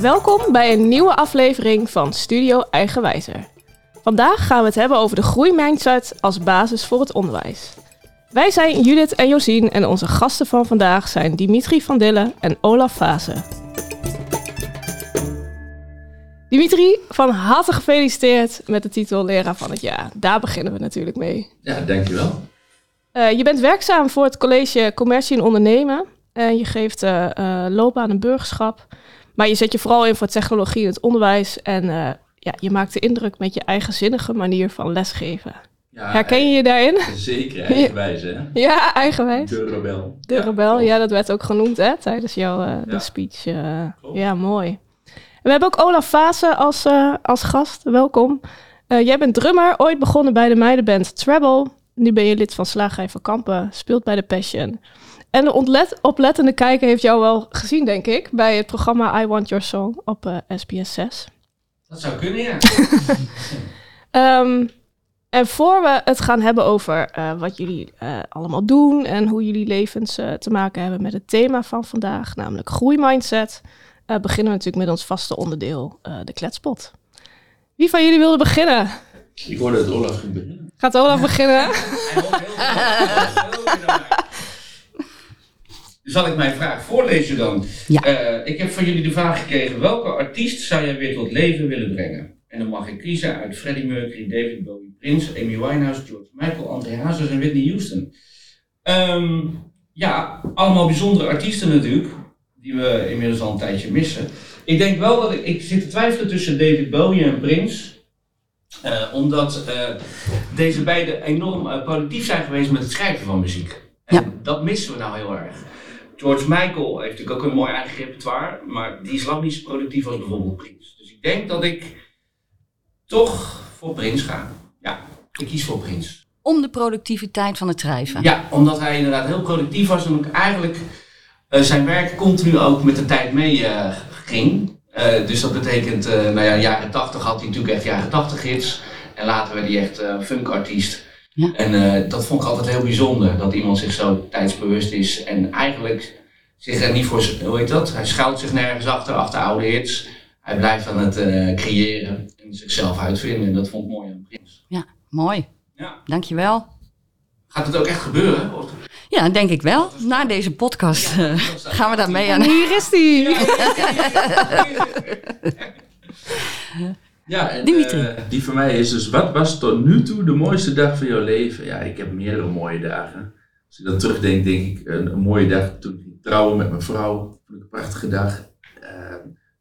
Welkom bij een nieuwe aflevering van Studio Eigenwijzer. Vandaag gaan we het hebben over de groeimindset als basis voor het onderwijs. Wij zijn Judith en Josien en onze gasten van vandaag zijn Dimitri van Dille en Olaf Fase. Dimitri, van harte gefeliciteerd met de titel Leraar van het Jaar. Daar beginnen we natuurlijk mee. Ja, dankjewel. Uh, je bent werkzaam voor het college Commercie en Ondernemen. En je geeft uh, uh, loopbaan en burgerschap. Maar je zet je vooral in voor technologie in het onderwijs. En ja, je maakt de indruk met je eigenzinnige manier van lesgeven. Ja, Herken je je daarin? Zeker, eigenwijs hè? Ja, eigenwijs. De rebel. De ja, rebel, ja, dat werd ook genoemd hè, tijdens jouw de speech. Ja, mooi. We hebben ook Olaf Fase als, als gast. Welkom. jij bent drummer, ooit begonnen bij de meidenband Treble. Nu ben je lid van Slagerij van Kampen, speelt bij de Passion. En de ontlet, oplettende kijker heeft jou wel gezien, denk ik, bij het programma I Want Your Song op uh, SBS 6. Dat zou kunnen, ja. um, en voor we het gaan hebben over uh, wat jullie uh, allemaal doen en hoe jullie levens te maken hebben met het thema van vandaag, namelijk groeimindset, beginnen we natuurlijk met ons vaste onderdeel, de kletspot. Wie van jullie wilde beginnen? Ik hoorde dat Olaf beginnen. Gaat Olaf beginnen? Zal ik mijn vraag voorlezen dan? Ja. Uh, ik heb van jullie de vraag gekregen: welke artiest zou jij weer tot leven willen brengen? En dan mag ik kiezen uit Freddie Mercury, David Bowie, Prince, Amy Winehouse, George Michael, André Hazes en Whitney Houston. Um, ja, allemaal bijzondere artiesten natuurlijk, die we inmiddels al een tijdje missen. Ik denk wel dat ik, ik zit te twijfelen tussen David Bowie en Prince. Uh, omdat uh, deze beiden enorm uh, productief zijn geweest met het schrijven van muziek. En ja. dat missen we nou heel erg. George Michael heeft natuurlijk ook een mooi eigen repertoire, maar die is lang niet zo productief als bijvoorbeeld Prince. Dus ik denk dat ik toch voor Prince ga. Ja, ik kies voor Prince. Om de productiviteit van het schrijven? Ja, omdat hij inderdaad heel productief was en ook eigenlijk zijn werk continu ook met de tijd mee uh, ging. Uh, dus dat betekent, nou ja, jaren 80 had hij natuurlijk echt jaren 80 hits. En later werd hij echt funkartiest. Ja. En dat vond ik altijd heel bijzonder, dat iemand zich zo tijdsbewust is en eigenlijk zich er niet voor, hoe heet dat? Hij schuilt zich nergens achter, achter oude hits. Hij blijft aan het uh, creëren en zichzelf uitvinden en dat vond ik mooi aan Prins. Ja, mooi. Ja. Dankjewel. Gaat het ook echt gebeuren? Of? Ja, denk ik wel. Na deze podcast ja, uh, gaan we daarmee aan. Hier is die. Ja, en, Dimitri. Uh, die voor mij is dus, wat was tot nu toe de mooiste dag van jouw leven? Ja, ik heb meerdere mooie dagen. Als ik dan terugdenk, denk ik, een, een mooie dag toen ik ging trouwen met mijn vrouw. Vond ik een prachtige dag. Uh,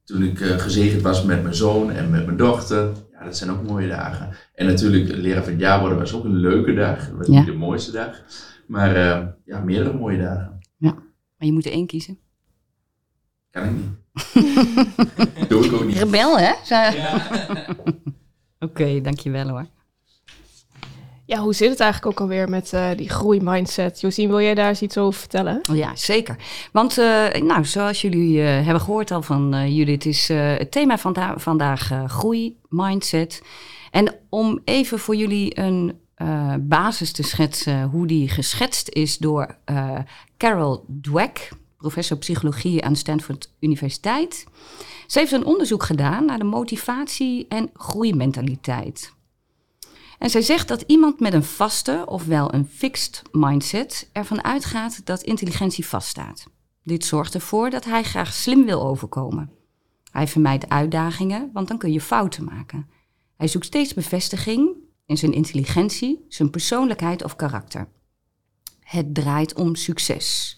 toen ik uh, gezegend was met mijn zoon en met mijn dochter. Ja, dat zijn ook mooie dagen. En natuurlijk, leraar van het jaar worden was ook een leuke dag. Dat was ja. niet de mooiste dag. Maar ja, meerdere mooie dagen. Ja, maar je moet er één kiezen. Kan ik niet. Doe ik ook niet. Rebel, hè? Ja. Oké, okay, dankjewel hoor. Ja, hoe zit het eigenlijk ook alweer met uh, die groeimindset? Josien, wil jij daar eens iets over vertellen? Ja, zeker. Want uh, nou, zoals jullie uh, hebben gehoord al van Judith, is het thema van vandaag groei, mindset. En om even voor jullie een basis te schetsen hoe die geschetst is door Carol Dweck professor psychologie aan Stanford Universiteit. Ze heeft een onderzoek gedaan naar de motivatie en groeimentaliteit. En zij zegt dat iemand met een vaste, ofwel een fixed mindset, ervan uitgaat dat intelligentie vaststaat. Dit zorgt ervoor dat hij graag slim wil overkomen. Hij vermijdt uitdagingen, want dan kun je fouten maken. Hij zoekt steeds bevestiging in zijn intelligentie, zijn persoonlijkheid of karakter. Het draait om succes.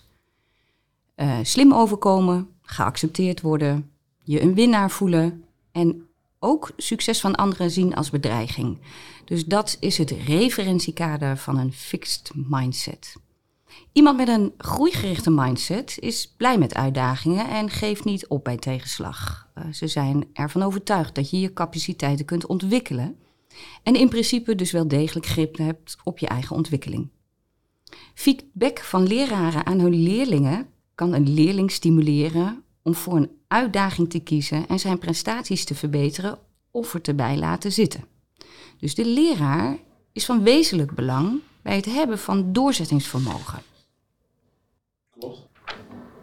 Uh, slim overkomen, geaccepteerd worden, je een winnaar voelen en ook succes van anderen zien als bedreiging. Dus dat is het referentiekader van een fixed mindset. Iemand met een groeigerichte mindset is blij met uitdagingen en geeft niet op bij tegenslag. Uh, ze zijn ervan overtuigd dat je je capaciteiten kunt ontwikkelen en in principe dus wel degelijk grip hebt op je eigen ontwikkeling. Feedback van leraren aan hun leerlingen kan een leerling stimuleren om voor een uitdaging te kiezen en zijn prestaties te verbeteren of er te bij laten zitten. Dus de leraar is van wezenlijk belang bij het hebben van doorzettingsvermogen. Klopt.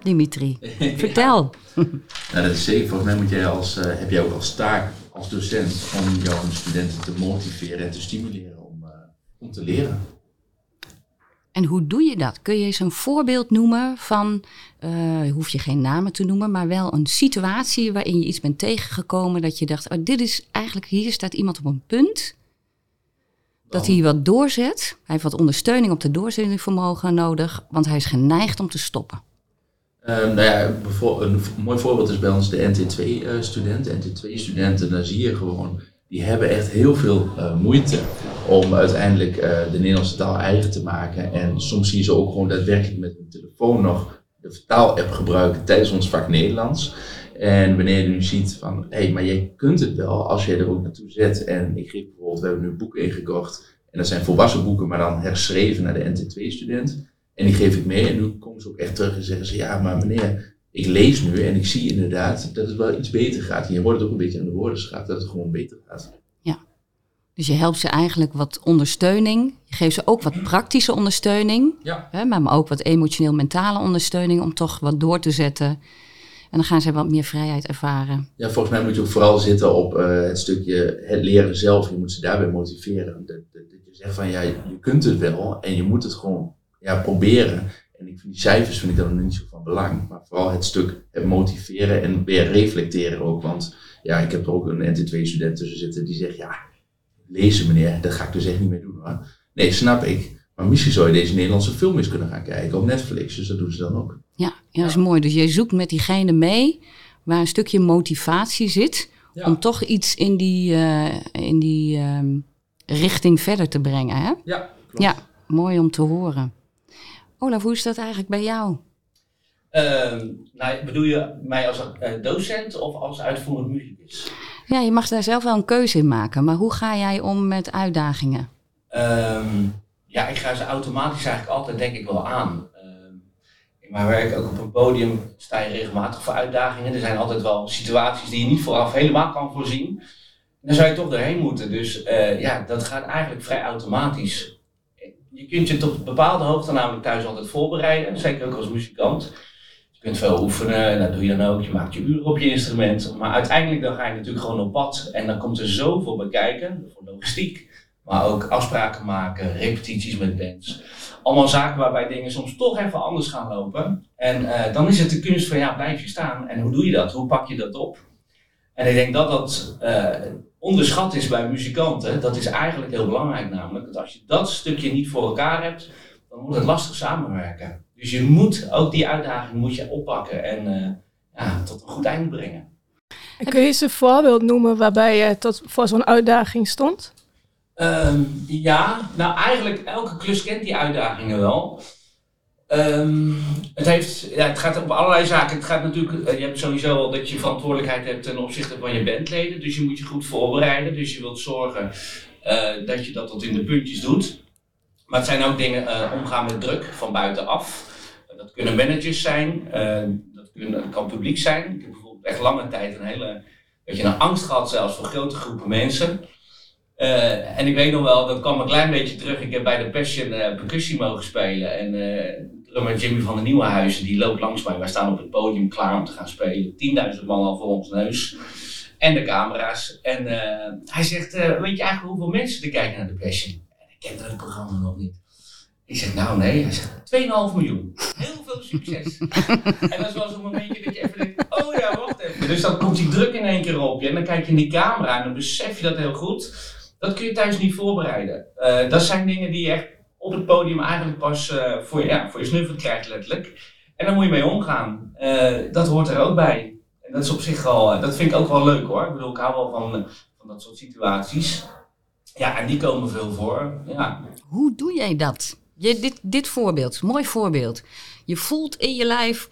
Dimitri, vertel. Nou, dat is zeker. Volgens mij moet jij als, uh, heb jij ook als taak als docent om jouw studenten te motiveren en te stimuleren om, uh, om te leren. En hoe doe je dat? Kun je eens een voorbeeld noemen van, uh, hoef je geen namen te noemen, maar wel een situatie waarin je iets bent tegengekomen dat je dacht, oh, dit is eigenlijk, hier staat iemand op een punt dat hij wat doorzet. Hij heeft wat ondersteuning op de doorzettingsvermogen nodig, want hij is geneigd om te stoppen. Uh, nou ja, een mooi voorbeeld is bij ons de NT2-studenten. NT2-studenten, daar zie je gewoon, die hebben echt heel veel uh, moeite om uiteindelijk uh, de Nederlandse taal eigen te maken. En soms zie je ze ook gewoon daadwerkelijk met hun telefoon nog de vertaal-app gebruiken tijdens ons vak Nederlands. En wanneer je nu ziet van, hé, hey, maar jij kunt het wel als je er ook naartoe zet. En ik geef bijvoorbeeld, we hebben nu een boek ingekocht. En dat zijn volwassen boeken, maar dan herschreven naar de NT2-student. En die geef ik mee en nu komen ze ook echt terug en zeggen ze, ja, maar meneer, ik lees nu en ik zie inderdaad dat het wel iets beter gaat. Je wordt het ook een beetje aan de woordenschat dat het gewoon beter gaat. Ja, dus je helpt ze eigenlijk wat ondersteuning. Je geeft ze ook wat praktische ondersteuning, ja. hè, maar ook wat emotioneel-mentale ondersteuning om toch wat door te zetten. En dan gaan ze wat meer vrijheid ervaren. Ja, volgens mij moet je ook vooral zitten op uh, het stukje het leren zelf. Je moet ze daarbij motiveren. Dat, dat, dat je zegt van ja, je kunt het wel en je moet het gewoon ja, proberen. En ik vind die cijfers vind ik dan niet zo van belang. Maar vooral het stuk het motiveren en weer reflecteren ook. Want ja, ik heb er ook een NT2-student tussen zitten die zegt, ja, lezen meneer, dat ga ik dus echt niet meer doen hoor. Nee, snap ik. Maar misschien zou je deze Nederlandse film eens kunnen gaan kijken op Netflix. Dus dat doen ze dan ook. Ja, ja dat is mooi. Dus jij zoekt met diegene mee waar een stukje motivatie zit. Ja. Om toch iets in die, uh, in die um, richting verder te brengen. Hè? Ja, klopt. Ja, mooi om te horen. Olaf, hoe is dat eigenlijk bij jou? Uh, nou, bedoel je mij als uh, docent of als uitvoerend muzikus? Ja, je mag daar zelf wel een keuze in maken. Maar hoe ga jij om met uitdagingen? Um, ja, ik ga ze automatisch eigenlijk altijd denk ik wel aan. Um, in mijn werk, ook op een podium, sta je regelmatig voor uitdagingen. Er zijn altijd wel situaties die je niet vooraf helemaal kan voorzien. Dan zou je toch doorheen moeten. Dus uh, ja, dat gaat eigenlijk vrij automatisch je kunt je tot bepaalde hoogte namelijk thuis altijd voorbereiden, zeker ook als muzikant. Je kunt veel oefenen, en dat doe je dan ook. Je maakt je uren op je instrument. Maar uiteindelijk dan ga je natuurlijk gewoon op pad. En dan komt er zoveel bij kijken, voor logistiek. Maar ook afspraken maken, repetities met bands. Allemaal zaken waarbij dingen soms toch even anders gaan lopen. En uh, dan is het de kunst van ja, blijf je staan. En hoe doe je dat? Hoe pak je dat op? En ik denk dat dat uh, onderschat is bij muzikanten. Dat is eigenlijk heel belangrijk namelijk. Dat als je dat stukje niet voor elkaar hebt, dan wordt het lastig samenwerken. Dus je moet ook die uitdaging moet je oppakken en uh, ja, tot een goed einde brengen. En kun je eens een voorbeeld noemen waarbij je tot voor zo'n uitdaging stond? Um, ja, nou eigenlijk elke klus kent die uitdagingen wel. Um, het, heeft, het gaat op allerlei zaken. Het gaat natuurlijk, je hebt sowieso al dat je verantwoordelijkheid hebt ten opzichte van je bandleden. Dus je moet je goed voorbereiden. Dus je wilt zorgen uh, dat je dat tot in de puntjes doet. Maar het zijn ook dingen uh, omgaan met druk van buitenaf. Dat kunnen managers zijn, dat, kan publiek zijn. Ik heb bijvoorbeeld echt lange tijd een hele beetje een angst gehad zelfs voor grote groepen mensen. En ik weet nog wel, dat kwam een klein beetje terug. Ik heb bij de Passion percussie mogen spelen. En drummer Jimmy van der Nieuwenhuizen, die loopt langs mij. Wij staan op het podium klaar om te gaan spelen. 10.000 man al voor ons neus. En de camera's. En hij zegt, weet je eigenlijk hoeveel mensen er kijken naar de Passion? En ik kende het programma nog niet. Ik zeg, nou nee. Hij zegt, 2,5 miljoen. Heel veel succes. en dat is wel zo'n momentje dat je even denkt, oh ja, wacht even. Dus dan komt die druk in één keer op je. En dan kijk je in die camera en dan besef je dat heel goed. Dat kun je thuis niet voorbereiden. Uh, dat zijn dingen die je echt op het podium eigenlijk pas uh, voor, ja, voor je snuffel krijgt, letterlijk. En daar moet je mee omgaan. Uh, dat hoort er ook bij. En dat is op zich al, dat vind ik ook wel leuk hoor. Ik bedoel, ik hou wel van, van dat soort situaties. Ja, en die komen veel voor. Ja. Hoe doe jij dat? Je, dit, dit voorbeeld, mooi voorbeeld. Je voelt in je lijf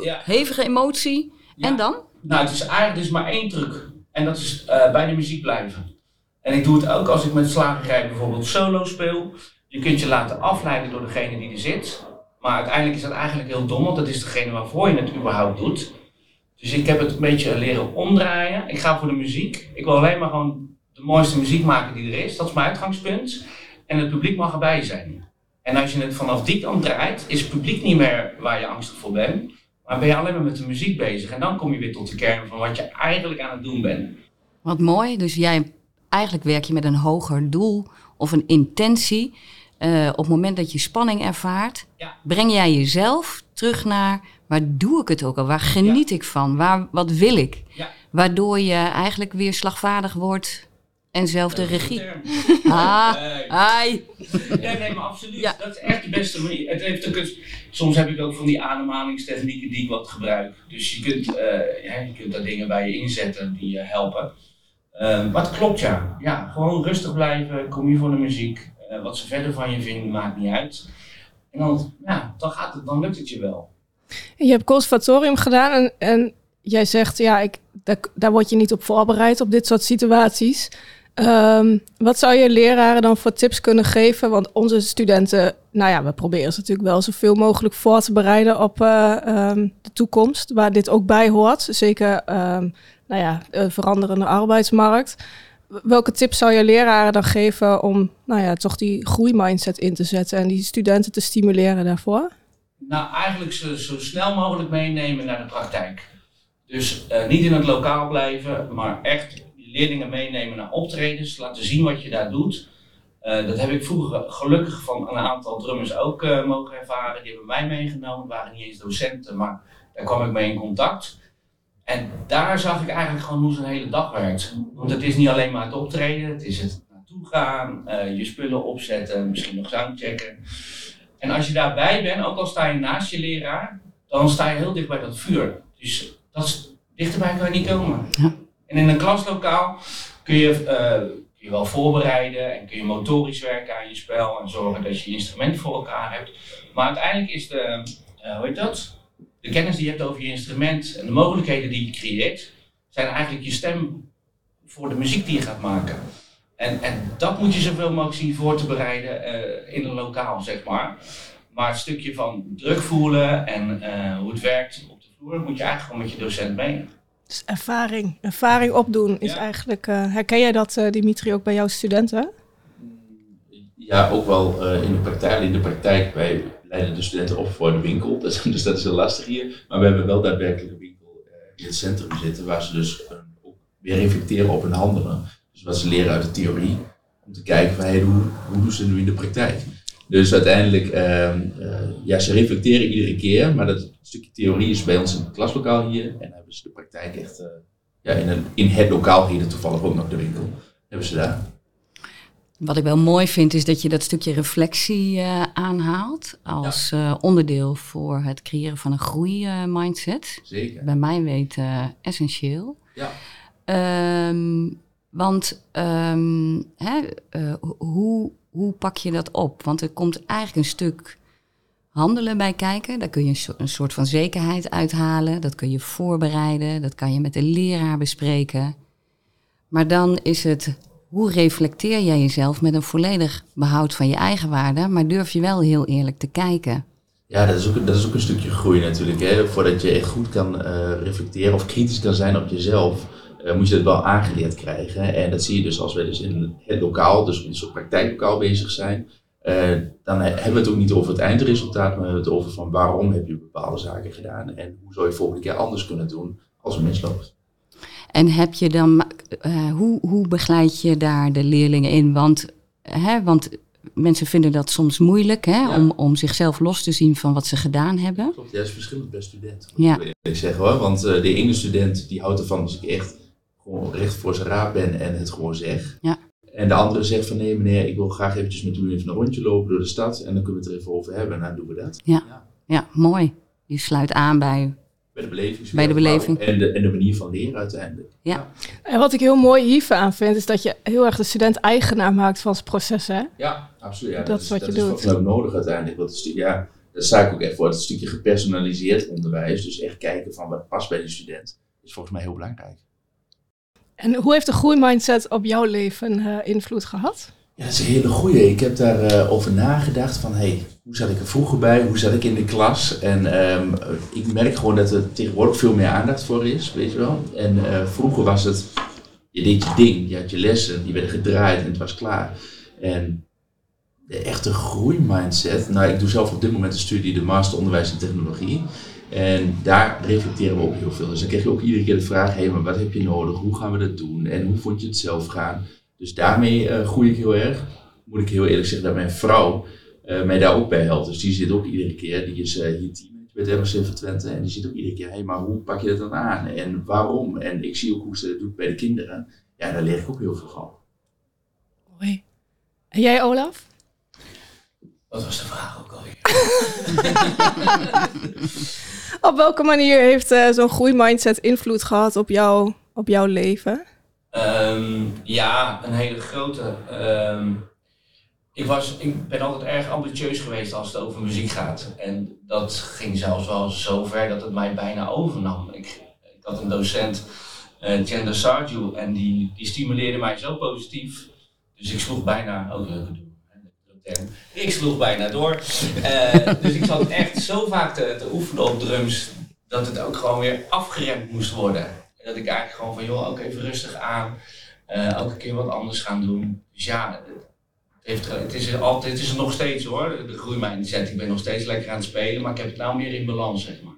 ja. hevige emotie. Ja. En dan? Nou, het is eigenlijk dus maar één truc. En dat is bij de muziek blijven. En ik doe het ook als ik met slagerij bijvoorbeeld solo speel. Je kunt je laten afleiden door degene die er zit. Maar uiteindelijk is dat eigenlijk heel dom, want dat is degene waarvoor je het überhaupt doet. Dus ik heb het een beetje leren omdraaien. Ik ga voor de muziek. Ik wil alleen maar gewoon de mooiste muziek maken die er is. Dat is mijn uitgangspunt. En het publiek mag erbij zijn. En als je het vanaf die kant draait, is het publiek niet meer waar je angstig voor bent. Maar ben je alleen maar met de muziek bezig. En dan kom je weer tot de kern van wat je eigenlijk aan het doen bent. Wat mooi. Dus jij eigenlijk werk je met een hoger doel of een intentie. Uh, op het moment dat je spanning ervaart, Ja. breng jij jezelf terug naar waar doe ik het ook al? Waar geniet ik van? Waar, wat wil ik? Ja. Waardoor je eigenlijk weer slagvaardig wordt en zelf de regie. Ah, Nee. ai. Ja, nee, maar absoluut. Ja. Dat is echt de beste manier. Het heeft ook eens- soms heb ik ook van die ademhalingstechnieken die ik wat gebruik. Dus je kunt, eh, ja, je kunt daar dingen bij je inzetten die je helpen. Eh, maar het klopt ja. Ja, gewoon rustig blijven, kom hier voor de muziek. Eh, wat ze verder van je vinden, maakt niet uit. En dan, ja, dan, gaat het, dan lukt het je wel. Je hebt conservatorium gedaan en, jij zegt, ja, ik, daar, word je niet op voorbereid op dit soort situaties. Ehm, wat zou je leraren dan voor tips kunnen geven? Want onze studenten, nou ja, we proberen ze natuurlijk wel zoveel mogelijk voor te bereiden op eh, ehm, de toekomst, waar dit ook bij hoort. Zeker, ehm, nou ja, de veranderende arbeidsmarkt. Welke tips zou je leraren dan geven om, nou ja, toch die groeimindset in te zetten en die studenten te stimuleren daarvoor? Nou, eigenlijk zo, zo snel mogelijk meenemen naar de praktijk. Dus eh, niet in het lokaal blijven, maar echt leerlingen meenemen naar optredens, laten zien wat je daar doet. Eh, dat heb ik vroeger gelukkig van een aantal drummers ook eh, mogen ervaren. Die hebben mij meegenomen, waren niet eens docenten, maar daar kwam ik mee in contact. En daar zag ik eigenlijk gewoon hoe zo'n hele dag werkt. Want het is niet alleen maar het optreden, het is het naartoe gaan, eh, je spullen opzetten, misschien nog soundchecken. En als je daarbij bent, ook al sta je naast je leraar, dan sta je heel dicht bij dat vuur. Dus dat is, dichterbij kan je niet komen. Ja. En in een klaslokaal kun je, eh, kun je wel voorbereiden en kun je motorisch werken aan je spel en zorgen dat je je instrument voor elkaar hebt. Maar uiteindelijk is de, eh, hoe heet dat? De kennis die je hebt over je instrument en de mogelijkheden die je creëert, zijn eigenlijk je stem voor de muziek die je gaat maken. En, en dat moet je zoveel mogelijk zien voor te bereiden eh, in een lokaal, zeg maar. Maar het stukje van druk voelen en eh, hoe het werkt op de vloer, moet je eigenlijk gewoon met je docent mee. Dus ervaring. Ervaring opdoen is Ja. eigenlijk. eh, herken jij dat, eh, Dimitri, ook bij jouw studenten? Ja, ook wel eh, in de praktijk. In de praktijk, wij leiden de studenten op voor de winkel, dus, dat is heel lastig hier. Maar we hebben wel daadwerkelijk een winkel eh, in het centrum zitten, waar ze dus ook weer reflecteren op hun handelen. Dus wat ze leren uit de theorie, om te kijken van hey, hoe, hoe doen ze het nu in de praktijk. Dus uiteindelijk, ehm, eh, ja, ze reflecteren iedere keer, maar dat stukje theorie is bij ons in het klaslokaal hier. En hebben ze de praktijk echt, eh, ja, in, een, in het lokaal hier toevallig ook nog de winkel, hebben ze daar. Wat ik wel mooi vind is dat je dat stukje reflectie eh, aanhaalt als eh, onderdeel voor het creëren van een groeimindset. Zeker. Bij mij weten eh, essentieel. Ja. Ehm, want ehm, hè, ho- hoe, hoe pak je dat op? Want er komt eigenlijk een stuk handelen bij kijken. Daar kun je een so- een soort van zekerheid uithalen. Dat kun je voorbereiden. Dat kan je met de leraar bespreken. Maar dan is het, hoe reflecteer jij jezelf met een volledig behoud van je eigen waarde? Maar durf je wel heel eerlijk te kijken? Ja, dat is, ook, dat is ook een stukje groei natuurlijk. Hè. Voordat je echt goed kan eh, reflecteren of kritisch kan zijn op jezelf, eh, moet je dat wel aangeleerd krijgen. En dat zie je dus als we dus in het lokaal, dus in een soort praktijklokaal bezig zijn. eh, dan he- hebben we het ook niet over het eindresultaat, maar we hebben het over van waarom heb je bepaalde zaken gedaan en hoe zou je volgende keer anders kunnen doen als het misloopt. En heb je dan, eh, hoe, hoe begeleid je daar de leerlingen in? Want, hè, want mensen vinden dat soms moeilijk hè, Ja. om, om zichzelf los te zien van wat ze gedaan hebben. Klopt, ja, is verschillend per student. Ja. ik zeggen hoor. Want eh, de ene student die houdt ervan als ik echt gewoon recht voor zijn raap ben en het gewoon zeg. Ja. En de andere zegt van nee meneer, ik wil graag eventjes met u even een rondje lopen door de stad en dan kunnen we het er even over hebben en dan doen we dat. Ja, mooi. Je sluit aan bij. Bij de beleving. Bij de beleving. En de, en de manier van leren uiteindelijk. En wat ik heel mooi hiervan aan vind, is dat je heel erg de student eigenaar maakt van zijn proces. Hè? Ja, absoluut. Ja, Dat is wat je dat doet. is volgens mij ook nodig uiteindelijk. Want het ja, daar sta ik ook echt voor. Het stukje gepersonaliseerd onderwijs, dus echt kijken van wat past bij de student, is volgens mij heel belangrijk. En hoe heeft de groeimindset op jouw leven eh, invloed gehad? Dat is een hele goeie. Ik heb daarover over nagedacht van, hey, hoe zat ik er vroeger bij? Hoe zat ik in de klas? En ehm, ik merk gewoon dat er tegenwoordig veel meer aandacht voor is, weet je wel. En eh, vroeger was het, je deed je ding, je had je lessen, die werden gedraaid en het was klaar. En de echte groeimindset, nou ik doe zelf op dit moment een studie, de Master Onderwijs en Technologie. En daar reflecteren we ook heel veel. Dus dan krijg je ook iedere keer de vraag, hé, hey, maar wat heb je nodig? Hoe gaan we dat doen? En hoe vond je het zelf gaan? Dus daarmee uh, groei ik heel erg. Moet ik heel eerlijk zeggen dat mijn vrouw uh, mij daar ook bij helpt. Dus die zit ook iedere keer, die is uh, hier teammate bij ROC van Twente. En die zit ook iedere keer, hé, hey, maar hoe pak je dat dan aan? En waarom? En ik zie ook hoe ze dat doet bij de kinderen. Ja, daar leer ik ook heel veel van. Mooi. En jij, Olaf? Wat was de vraag ook alweer? op welke manier heeft uh, zo'n groeimindset invloed gehad op, jou, op jouw leven? Um, ja, een hele grote. Um, ik, was, ik ben altijd erg ambitieus geweest als het over muziek gaat. En dat ging zelfs wel zo ver dat het mij bijna overnam. Ik, ik had een docent, uh, Gender Sarju, en die, die stimuleerde mij zo positief. Dus ik sloeg bijna, ook leuke doen. Ik sloeg bijna door. Uh, dus ik zat echt zo vaak te, te, oefenen op drums dat het ook gewoon weer afgeremd moest worden. En dat ik eigenlijk gewoon van joh, ook even rustig aan. Uh, elke keer wat anders gaan doen. Dus ja, het, heeft, het, is, er altijd, het is er nog steeds hoor. De groeimindset. Ik ben nog steeds lekker aan het spelen, maar ik heb het nou meer in balans, zeg maar.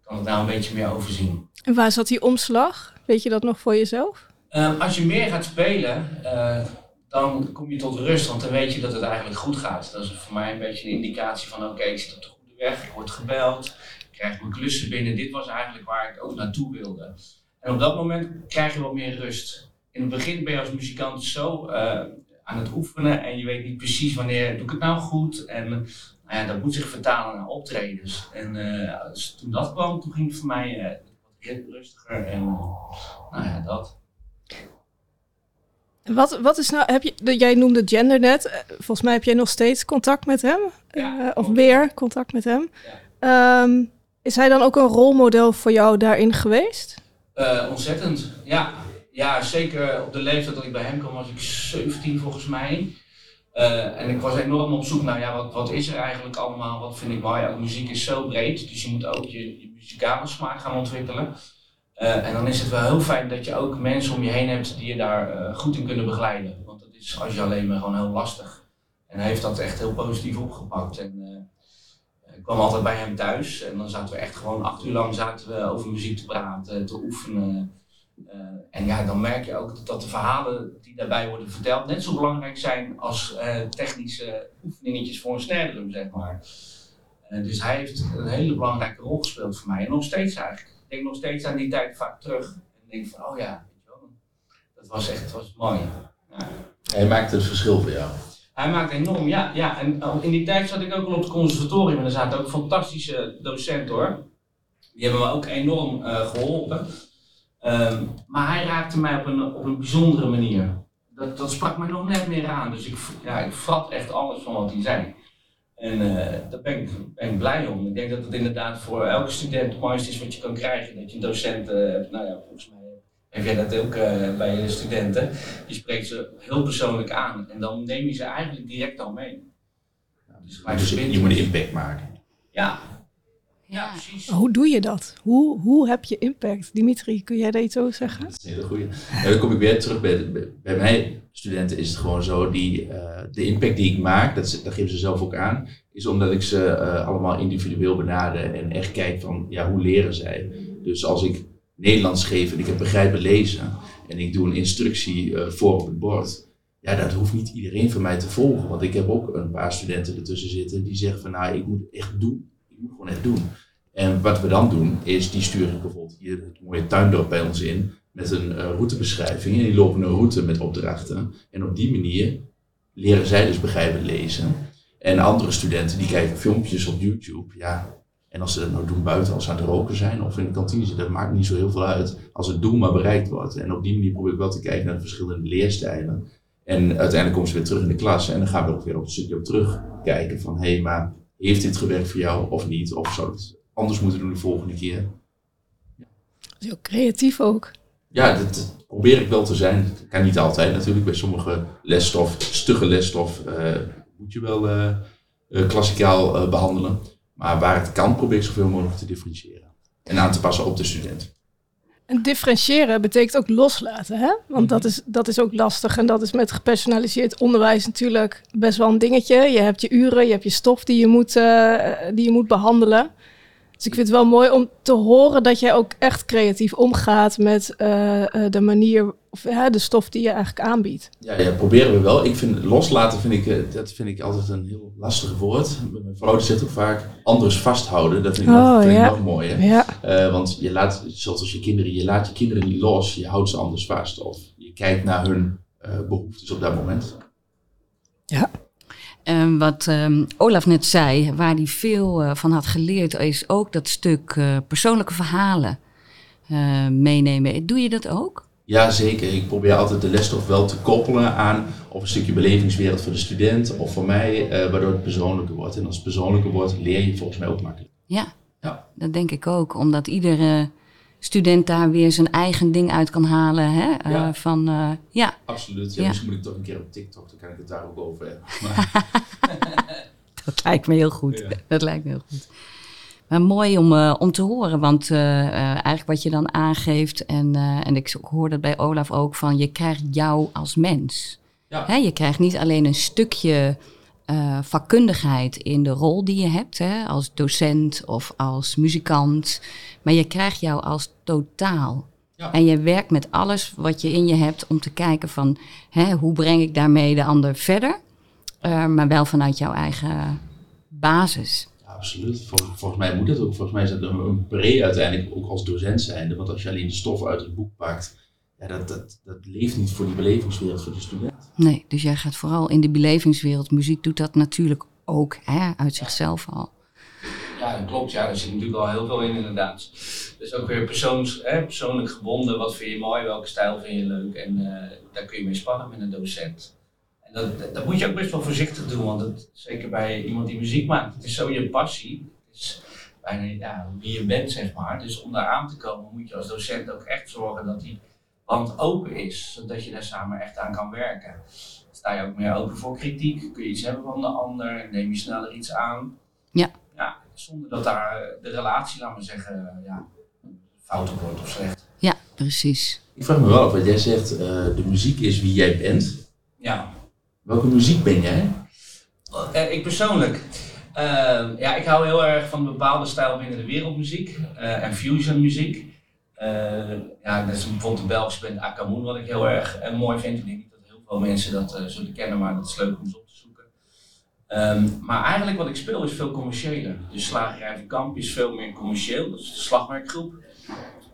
Ik kan het nou een beetje meer overzien. En waar zat die omslag? Weet je dat nog voor jezelf? Uh, als je meer gaat spelen, uh, dan kom je tot rust, want dan weet je dat het eigenlijk goed gaat. Dat is voor mij een beetje een indicatie van oké, ik zit op de goede weg, ik word gebeld, krijg mijn klussen binnen. Dit was eigenlijk waar ik ook naartoe wilde. En op dat moment krijg je wat meer rust. In het begin ben je als muzikant zo uh, aan het oefenen en je weet niet precies wanneer doe ik het nou goed. En nou ja, dat moet zich vertalen naar optredens. En uh, dus toen dat kwam, toen ging het voor mij uh, wat rustiger en nou ja, dat. Wat, wat is nou, heb je, jij noemde gender net. Volgens mij heb jij nog steeds contact met hem. Ja, of weer contact met hem. Ja. Um, is hij dan ook een rolmodel voor jou daarin geweest? Uh, ontzettend, ja. Ja, zeker op de leeftijd dat ik bij hem kwam was ik 17 volgens mij. Uh, en ik was enorm op zoek naar, ja, wat, wat is er eigenlijk allemaal? Wat vind ik mooi? Ja, muziek is zo breed, dus je moet ook je, je muzikale smaak gaan ontwikkelen. Uh, en dan is het wel heel fijn dat je ook mensen om je heen hebt die je daar goed in kunnen begeleiden. Want dat is als je alleen maar gewoon heel lastig. En hij heeft dat echt heel positief opgepakt. En ik kwam altijd bij hem thuis en dan zaten we echt gewoon acht uur lang zaten we over muziek te praten, te oefenen. en ja, dan merk je ook dat de verhalen die daarbij worden verteld net zo belangrijk zijn als technische oefeningetjes voor een snare zeg maar. dus hij heeft een hele belangrijke rol gespeeld voor mij en nog steeds eigenlijk ik denk nog steeds aan die tijd vaak terug. En denk van, oh ja, dat was echt was mooi. Ja. Hij maakte het verschil voor jou. Hij maakte enorm, ja. ja. En in die tijd zat ik ook al op het conservatorium en er zaten ook fantastische docenten hoor. Die hebben me ook enorm uh, geholpen. Um, maar hij raakte mij op een, op een bijzondere manier. Dat, dat sprak mij nog net meer aan. Dus ik, ja, ik vat echt alles van wat hij zei. En uh, daar ben ik, ben ik blij om. Ik denk dat het inderdaad voor elke student het mooiste is wat je kan krijgen. Dat je een docent uh, hebt, nou ja, volgens mij heb jij dat ook uh, bij je studenten. Je spreekt ze heel persoonlijk aan en dan neem je ze eigenlijk direct al mee. Dus, dus je moet een impact maken. Ja. Ja, precies. Hoe doe je dat? Hoe, hoe heb je impact? Dimitri, kun jij dat iets over zeggen? Dat is een hele goede. Ja, dan kom ik weer terug bij, de, bij mijn studenten is het gewoon zo, die, uh, de impact die ik maak, dat, dat geven ze zelf ook aan, is omdat ik ze uh, allemaal individueel benader en echt kijk van, ja, hoe leren zij? Dus als ik Nederlands geef en ik heb begrijpen lezen en ik doe een instructie uh, voor op het bord, ja, dat hoeft niet iedereen van mij te volgen. Want ik heb ook een paar studenten ertussen zitten die zeggen van, nou, ik moet echt doen. Ik moet gewoon echt doen. En wat we dan doen, is die stuur ik bijvoorbeeld hier het mooie tuindorp bij ons in met een uh, routebeschrijving. En die lopen een route met opdrachten. En op die manier leren zij dus begrijpen lezen. En andere studenten die kijken filmpjes op YouTube. Ja, en als ze dat nou doen buiten, als ze aan het roken zijn of in de kantine zitten, dat maakt niet zo heel veel uit. Als het doel maar bereikt wordt. En op die manier probeer ik wel te kijken naar de verschillende leerstijlen. En uiteindelijk komen ze weer terug in de klas. En dan gaan we ook weer op een stukje op terugkijken van, hé, hey, maar heeft dit gewerkt voor jou of niet? Of zou het anders moeten doen de volgende keer? Ja. Heel creatief ook. Ja, dat probeer ik wel te zijn. Dat kan niet altijd natuurlijk. Bij sommige lesstof, stugge lesstof, uh, moet je wel uh, uh, klassikaal behandelen. Maar waar het kan, probeer ik zoveel mogelijk te differentiëren. En aan te passen op de student. En differentiëren betekent ook loslaten, hè? Want dat, is, dat is ook lastig. En dat is met gepersonaliseerd onderwijs natuurlijk best wel een dingetje. Je hebt je uren, je hebt je stof die je moet, uh, die je moet behandelen. Dus ik vind het wel mooi om te horen dat jij ook echt creatief omgaat met uh, de manier, of de stof die je eigenlijk aanbiedt. Ja, ja, proberen we wel. Ik vind loslaten vind ik, dat vind ik altijd een heel lastig woord. Mijn vrouw zegt ook vaak anders vasthouden. Dat vind ik, oh, vind ja. ik wel mooi. Hè? Ja. Uh, want je laat, zoals je kinderen, je laat je kinderen niet los, je houdt ze anders vast. Of je kijkt naar hun uh, behoeftes op dat moment. Ja. Um, wat um, Olaf net zei, waar hij veel uh, van had geleerd, is ook dat stuk uh, persoonlijke verhalen uh, meenemen. Doe je dat ook? Ja, zeker. Ik probeer altijd de lesstof wel te koppelen aan of een stukje belevingswereld voor de student of voor mij, waardoor het persoonlijker wordt. En als het persoonlijker wordt, leer je volgens mij ook makkelijk. Ja, ja. dat denk ik ook. Omdat iedere student daar weer zijn eigen ding uit kan halen. Hè? Ja. Uh, van, uh, ja. Absoluut. Ja, ja. Misschien moet ik toch een keer op TikTok, dan kan ik het daar ook over hebben. dat lijkt me heel goed. Ja. Dat lijkt me heel goed. Maar mooi om, uh, om te horen, want eigenlijk wat je dan aangeeft, en, en ik hoor dat bij Olaf ook, van je krijgt jou als mens. Ja. Hè? Je krijgt niet alleen een stukje vakkundigheid in de rol die je hebt, hè, als docent of als muzikant. Maar je krijgt jou als totaal. Ja. En je werkt met alles wat je in je hebt om te kijken van hè, hoe breng ik daarmee de ander verder. Maar wel vanuit jouw eigen basis. Absoluut. Vol, volgens mij moet dat ook. Volgens mij is dat een, een pre uiteindelijk ook als docent zijnde. Want als je alleen de stof uit het boek pakt ja, dat, dat, dat leeft niet voor die belevingswereld voor de student. Nee, dus jij gaat vooral in de belevingswereld. Muziek doet dat natuurlijk ook, hè, uit zichzelf al. Ja, dat klopt. Ja, daar zit natuurlijk al heel veel in inderdaad. Dus ook weer persoons, hè, persoonlijk gebonden. Wat vind je mooi, welke stijl vind je leuk? En uh, daar kun je mee spannen met een docent. Dat, dat moet je ook best wel voorzichtig doen, want zeker bij iemand die muziek maakt, het is zo je passie. Het is bijna ja, wie je bent, zeg maar. Dus om daar aan te komen moet je als docent ook echt zorgen dat die band open is, zodat je daar samen echt aan kan werken. Sta je ook meer open voor kritiek? Kun je iets hebben van de ander? Neem je sneller iets aan? Ja. ja zonder dat daar de relatie, laten we zeggen, ja, fout op wordt of slecht. Ja, precies. Ik vraag me wel af, wat jij zegt, uh, de muziek is wie jij bent. Ja. Welke muziek ben jij? Uh, ik persoonlijk. Uh, ja, ik hou heel erg van een bepaalde stijl binnen de wereldmuziek en fusion muziek. Uh, ja, dat is bijvoorbeeld de Belgische band Akamoon, wat ik heel erg uh, mooi vind. Ik denk niet dat heel veel mensen dat uh, zullen kennen, maar dat is leuk om eens op te zoeken. Um, maar eigenlijk wat ik speel is veel commerciëler. Dus Slagerij van Kamp is veel meer commercieel, dat is de slagwerkgroep.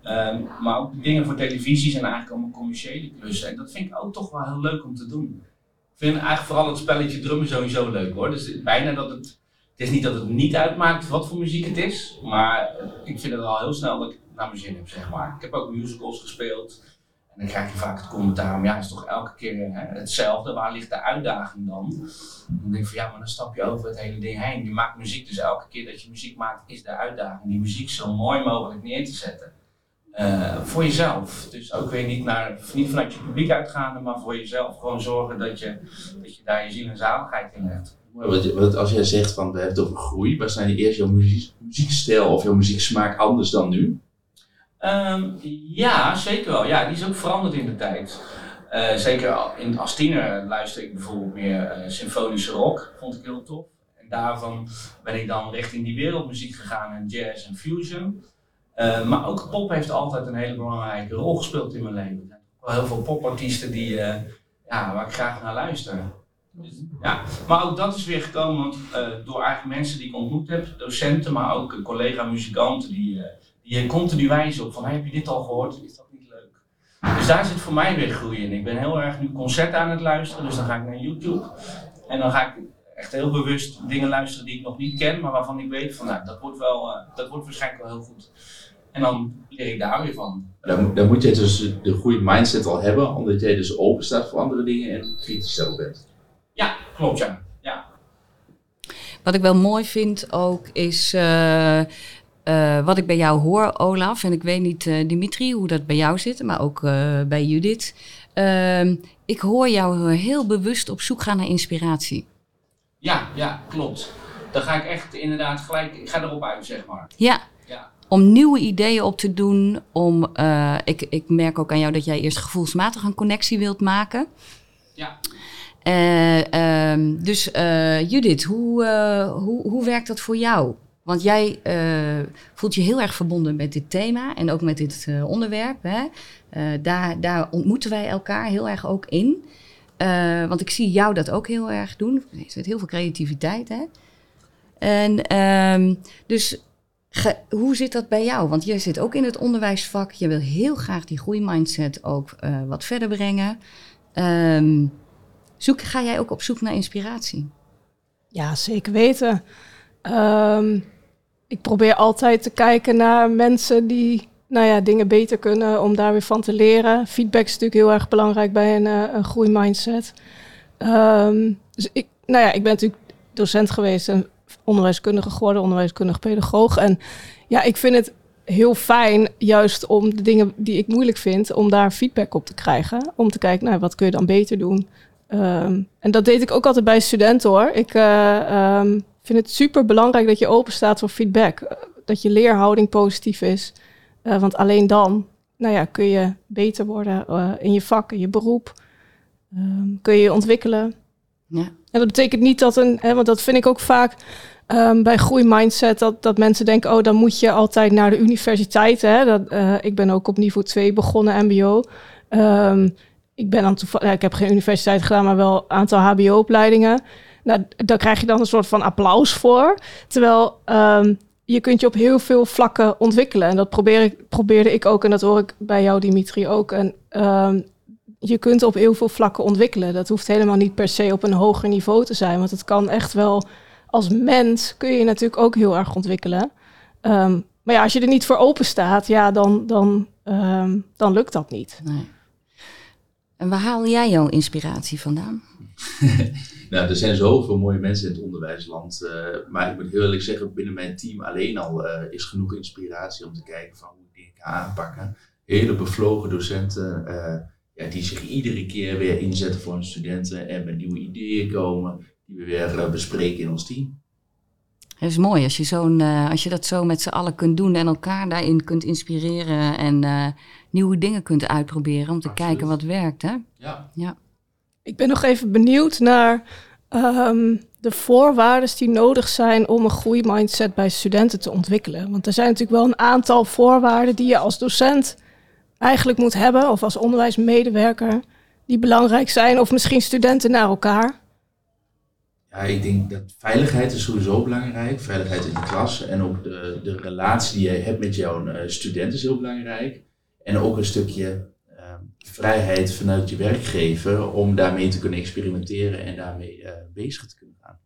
Um, maar ook dingen voor televisie zijn eigenlijk allemaal commerciële klussen. En dat vind ik ook toch wel heel leuk om te doen. Ik vind eigenlijk vooral het spelletje drummen sowieso leuk hoor. Dus bijna dat het. Het is niet dat het niet uitmaakt wat voor muziek het is, maar ik vind het al heel snel dat ik naar mijn zin heb, zeg maar. Ik heb ook musicals gespeeld. En dan krijg je vaak het commentaar om, ja, het is toch elke keer hè, hetzelfde. Waar ligt de uitdaging dan? Dan denk ik van, ja, maar dan stap je over het hele ding heen. Je maakt muziek, dus elke keer dat je muziek maakt, is de uitdaging. Die muziek zo mooi mogelijk neer te zetten. Uh, voor jezelf. Dus ook weer niet, naar, niet vanuit je publiek uitgaande, maar voor jezelf. Gewoon zorgen dat je, dat je daar je ziel en zaligheid in hebt. Wat, als jij zegt van we hebben het over groei, waar zijn eerst jouw muziek, muziekstijl of jouw muzieksmaak anders dan nu? Um, ja, zeker wel. Ja, die is ook veranderd in de tijd. Uh, zeker in, als tiener luister ik bijvoorbeeld meer uh, symfonische rock, vond ik heel tof. En daarvan ben ik dan richting die wereldmuziek gegaan en jazz en fusion. Uh, maar ook pop heeft altijd een hele belangrijke rol gespeeld in mijn leven. Er zijn wel heel veel popartiesten die, ja, waar ik graag naar luister. Dus, ja. Maar ook dat is weer gekomen want, door eigenlijk mensen die ik ontmoet heb, docenten, maar ook collega-muzikanten die je continu wijzen op van heb je dit al gehoord? Is dat niet leuk? Dus daar zit voor mij weer groei in. Ik ben heel erg nu concerten aan het luisteren, dus dan ga ik naar YouTube. En dan ga ik echt heel bewust dingen luisteren die ik nog niet ken, maar waarvan ik weet van nou, dat wordt, wel, uh, dat wordt waarschijnlijk wel heel goed. En dan leer ik daar weer van. Dan, dan moet je dus de goede mindset al hebben, omdat jij dus open staat voor andere dingen en kritisch zelf bent. Ja, klopt ja. ja. Wat ik wel mooi vind ook is. Uh, uh, wat ik bij jou hoor, Olaf, en ik weet niet, uh, Dimitri, hoe dat bij jou zit, maar ook uh, bij Judith. Ehm, ik hoor jou heel bewust op zoek gaan naar inspiratie. Ja, ja, klopt. Dan ga ik echt inderdaad gelijk, ik ga erop uit, zeg maar. Ja. Om nieuwe ideeën op te doen. Om, uh, ik, ik merk ook aan jou dat jij eerst gevoelsmatig een connectie wilt maken. Ja. Uh, um, dus uh, Judith, hoe, hoe, hoe werkt dat voor jou? Want jij voelt je heel erg verbonden met dit thema en ook met dit onderwerp. Hè? daar, daar ontmoeten wij elkaar heel erg ook in. want ik zie jou dat ook heel erg doen. Er zit heel veel creativiteit. Hè? En um, hoe zit dat bij jou? Want je zit ook in het onderwijsvak. Je wil heel graag die groeimindset ook uh, wat verder brengen. Um, zoek, ga jij ook op zoek naar inspiratie? Ja, zeker weten. Um, ik probeer altijd te kijken naar mensen die nou ja, dingen beter kunnen om daar weer van te leren. Feedback is natuurlijk heel erg belangrijk bij een, uh, een groeimindset. Um, dus ik, nou ja, ik ben natuurlijk docent geweest onderwijskundige geworden, onderwijskundig pedagoog. En ja, ik vind het heel fijn, juist om de dingen die ik moeilijk vind, om daar feedback op te krijgen. Om te kijken, nou, wat kun je dan beter doen? Um, en dat deed ik ook altijd bij studenten hoor. Ik uh, um, vind het super belangrijk dat je open staat voor feedback. Dat je leerhouding positief is. Uh, want alleen dan nou ja, kun je beter worden in je vak, in je beroep. Um, kun je je ontwikkelen. Ja. En dat betekent niet dat een, hè, want dat vind ik ook vaak um, bij groeimindset, dat, dat mensen denken, oh, dan moet je altijd naar de universiteit. Hè? Dat, uh, ik ben ook op niveau 2 begonnen, MBO. Um, ik ben dan toevallig, ja, ik heb geen universiteit gedaan, maar wel een aantal HBO-opleidingen. Nou, daar krijg je dan een soort van applaus voor. Terwijl um, je kunt je op heel veel vlakken ontwikkelen. En dat probeer ik, probeerde ik ook, en dat hoor ik bij jou, Dimitri, ook. En je kunt op heel veel vlakken ontwikkelen. Dat hoeft helemaal niet per se op een hoger niveau te zijn. Want het kan echt wel, als mens kun je, je natuurlijk ook heel erg ontwikkelen. Um, maar ja, als je er niet voor open staat, ja, dan, dan, um, dan lukt dat niet. Nee. En waar haal jij jouw inspiratie vandaan? nou, er zijn zoveel mooie mensen in het onderwijsland. Uh, maar ik moet heel eerlijk zeggen, binnen mijn team alleen al uh, is genoeg inspiratie om te kijken van hoe ik dingen kan aanpakken. Hele bevlogen docenten. Uh, ja, die zich iedere keer weer inzetten voor hun studenten en met nieuwe ideeën komen die we weer uh, bespreken in ons team. Het is mooi als je, zo'n, uh, als je dat zo met z'n allen kunt doen en elkaar daarin kunt inspireren en uh, nieuwe dingen kunt uitproberen om te Absoluut. kijken wat werkt. Hè? Ja. ja. Ik ben nog even benieuwd naar um, de voorwaarden die nodig zijn om een groeimindset bij studenten te ontwikkelen. Want er zijn natuurlijk wel een aantal voorwaarden die je als docent eigenlijk moet hebben, of als onderwijsmedewerker, die belangrijk zijn, of misschien studenten naar elkaar? Ja, ik denk dat veiligheid is sowieso belangrijk. Veiligheid in de klas en ook de, de relatie die je hebt met jouw uh, studenten is heel belangrijk. En ook een stukje uh, vrijheid vanuit je werkgever om daarmee te kunnen experimenteren en daarmee uh, bezig te kunnen gaan.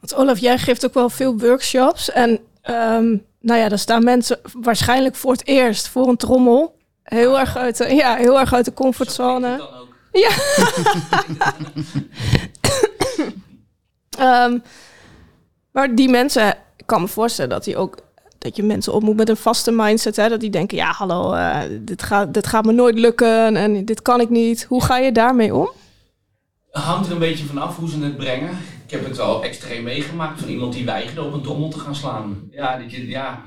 Want Olaf, jij geeft ook wel veel workshops en um, nou ja, daar staan mensen waarschijnlijk voor het eerst voor een trommel. Heel, erg, uit de, ja, heel erg uit de comfortzone. Ja. um, maar die mensen, ik kan me voorstellen dat die ook dat je mensen op moet met een vaste mindset. Hè? Dat die denken, ja, hallo, uh, dit, gaat, dit gaat me nooit lukken en dit kan ik niet. Hoe ga je daarmee om? hangt er een beetje vanaf hoe ze het brengen. Ik heb het wel extreem meegemaakt van iemand die weigerde op een trommel te gaan slaan. Ja, dat je, ja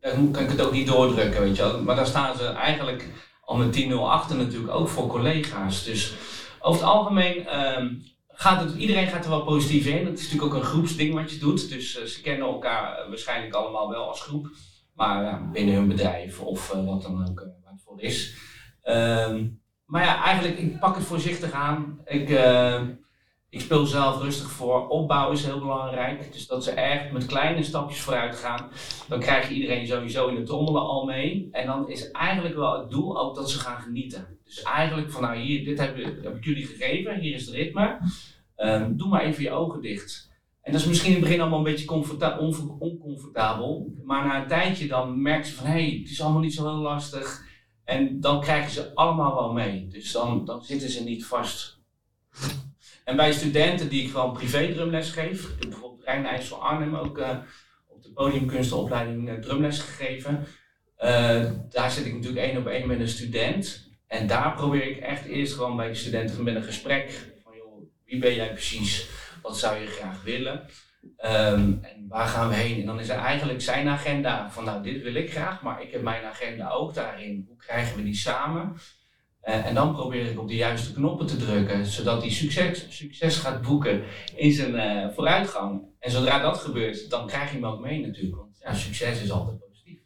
dan kan ik het ook niet doordrukken, weet je wel. Maar daar staan ze eigenlijk al met 10-0 achter natuurlijk ook voor collega's. Dus over het algemeen um, gaat het, iedereen gaat er wel positief in. Het is natuurlijk ook een groepsding wat je doet. Dus uh, ze kennen elkaar waarschijnlijk allemaal wel als groep. Maar binnen hun bedrijf of uh, wat dan ook waar het voor is. Um, maar ja, eigenlijk, ik pak het voorzichtig aan. Ik, ik speel zelf rustig voor. Opbouw is heel belangrijk. Dus dat ze echt met kleine stapjes vooruit gaan. Dan krijg je iedereen sowieso in de trommelen al mee. En dan is eigenlijk wel het doel ook dat ze gaan genieten. Dus eigenlijk van nou hier, dit heb, ik jullie gegeven. Hier is het ritme. Um, doe maar even je ogen dicht. En dat is misschien in het begin allemaal een beetje oncomfortabel. Maar na een tijdje dan merk je van hé, hey, het is allemaal niet zo heel lastig. En dan krijgen ze allemaal wel mee. Dus dan, dan zitten ze niet vast. En bij studenten die ik gewoon privé drumles geef, ik heb bijvoorbeeld Rijn IJssel Arnhem ook uh, op de podiumkunstenopleiding uh, drumles gegeven. Uh, daar zit ik natuurlijk één op één met een student. En daar probeer ik echt eerst gewoon bij de studenten met een gesprek van joh, wie ben jij precies? Wat zou je graag willen? Ehm, en waar gaan we heen? En dan is er eigenlijk zijn agenda van nou, dit wil ik graag, maar ik heb mijn agenda ook daarin. Hoe krijgen we die samen? Eh, en dan probeer ik op de juiste knoppen te drukken, zodat hij succes, succes gaat boeken in zijn uh, vooruitgang. En zodra dat gebeurt, dan krijg je hem ook mee natuurlijk. Want ja, succes is altijd positief.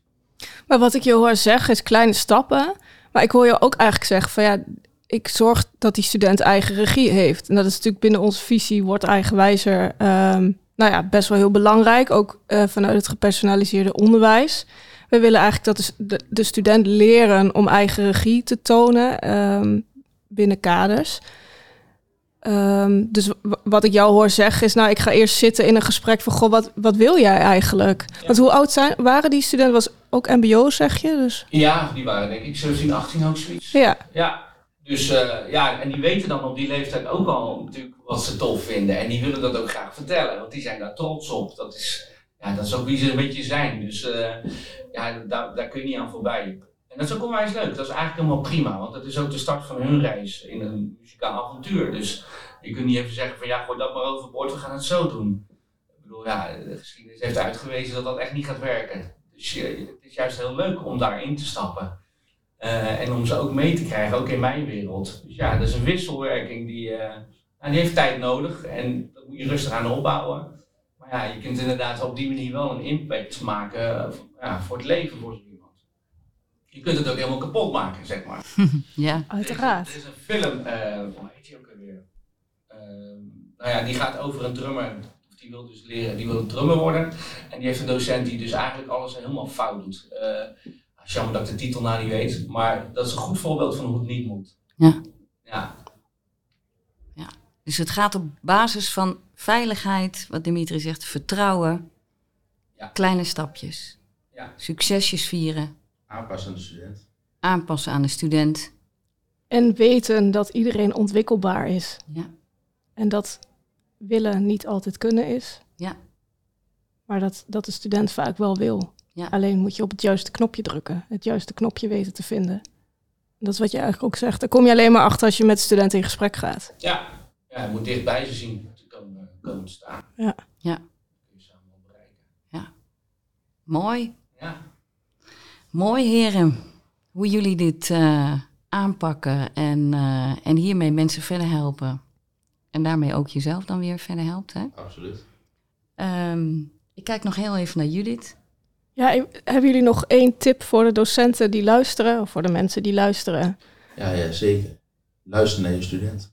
Maar wat ik je hoor zeggen is kleine stappen. Maar ik hoor je ook eigenlijk zeggen van ja, ik zorg dat die student eigen regie heeft. En dat is natuurlijk binnen onze visie, wordt eigenwijzer, um, nou ja, best wel heel belangrijk. Ook uh, vanuit het gepersonaliseerde onderwijs. We willen eigenlijk dat de, de student leren om eigen regie te tonen um, binnen kaders. Um, dus wat ik jou hoor zeggen is, nou, ik ga eerst zitten in een gesprek van, goh, wat, wat wil jij eigenlijk? Ja. Want hoe oud zijn, waren die studenten? Was ook mbo, zeg je? Dus... Ja, die waren denk ik 17, 18 ook zoiets. Ja. Ja, dus uh, ja, en die weten dan op die leeftijd ook al natuurlijk wat ze tof vinden. En die willen dat ook graag vertellen, want die zijn daar trots op. Dat is, ja, dat is ook wie ze een beetje zijn. Dus uh, ja, daar, daar kun je niet aan voorbij. En dat is ook onwijs leuk. Dat is eigenlijk helemaal prima, want dat is ook de start van hun reis in een muzikaal avontuur. Dus je kunt niet even zeggen van ja, gooi dat maar overboord, we gaan het zo doen. Ik bedoel, ja, de geschiedenis heeft uitgewezen dat dat echt niet gaat werken. Dus je, het is juist heel leuk om daarin te stappen. Uh, en om ze ook mee te krijgen, ook in mijn wereld. Dus ja, dat is een wisselwerking die, uh, die heeft tijd nodig en dat moet je rustig aan opbouwen. Ja, je kunt inderdaad op die manier wel een impact maken uh, ja, voor het leven voor zo iemand. Je kunt het ook helemaal kapot maken, zeg maar. ja, uiteraard. Er is, er is een film, hoe heet die ook alweer? nou ja, die gaat over een drummer die wil dus leren, die wil een drummer worden. En die heeft een docent die dus eigenlijk alles helemaal fout doet. Uh, jammer dat ik de titel nou niet weet, maar dat is een goed voorbeeld van hoe het niet moet. Ja. Ja. Dus het gaat op basis van veiligheid, wat Dimitri zegt, vertrouwen, ja. kleine stapjes, ja. succesjes vieren, Aanpassen aan de student. aanpassen aan de student. En weten dat iedereen ontwikkelbaar is. Ja. En dat willen niet altijd kunnen is. Ja. Maar dat, dat de student vaak wel wil. Ja. Alleen moet je op het juiste knopje drukken. Het juiste knopje weten te vinden. Dat is wat je eigenlijk ook zegt. Daar kom je alleen maar achter als je met studenten in gesprek gaat. Ja, ja je moet dicht bij ze zien te komen, komen staan. Ja. Ja. Dat kun je samen wel bereiken. Ja. Mooi. Ja. Mooi, heren. Hoe jullie dit uh, aanpakken en, uh, en hiermee mensen verder helpen. En daarmee ook jezelf dan weer verder helpt, hè? Absoluut. Um, ik kijk nog heel even naar Judith. Ja, hebben jullie nog één tip voor de docenten die luisteren, of voor de mensen die luisteren? Ja, ja zeker. Luister naar je student.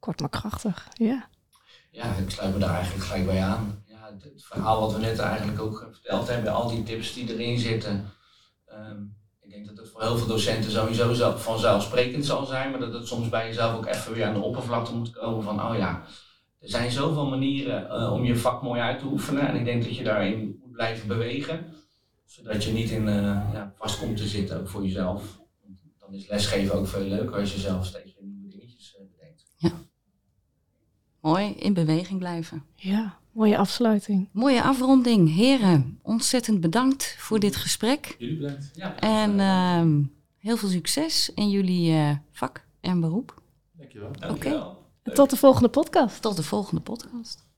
Kort maar krachtig, ja. Ja, ik sluit me daar eigenlijk gelijk bij aan. Ja, het verhaal wat we net eigenlijk ook verteld hebben, al die tips die erin zitten. Um, ik denk dat het voor heel veel docenten sowieso vanzelfsprekend zal zijn, maar dat het soms bij jezelf ook even weer aan de oppervlakte moet komen van, oh ja, er zijn zoveel manieren uh, om je vak mooi uit te oefenen. En ik denk dat je daarin moet blijven bewegen. Zodat je niet in uh, ja, vast komt te zitten, ook voor jezelf. Dan is lesgeven ook veel leuker als je zelf steeds weer nieuwe dingetjes uh, bedenkt. Ja. Mooi, in beweging blijven. Ja, mooie afsluiting. Mooie afronding. Heren, ontzettend bedankt voor dit gesprek. Jullie bedankt. Ja, En uh, heel veel succes in jullie vak en beroep. Dankjewel. Dankjewel. En tot de volgende podcast. Tot de volgende podcast.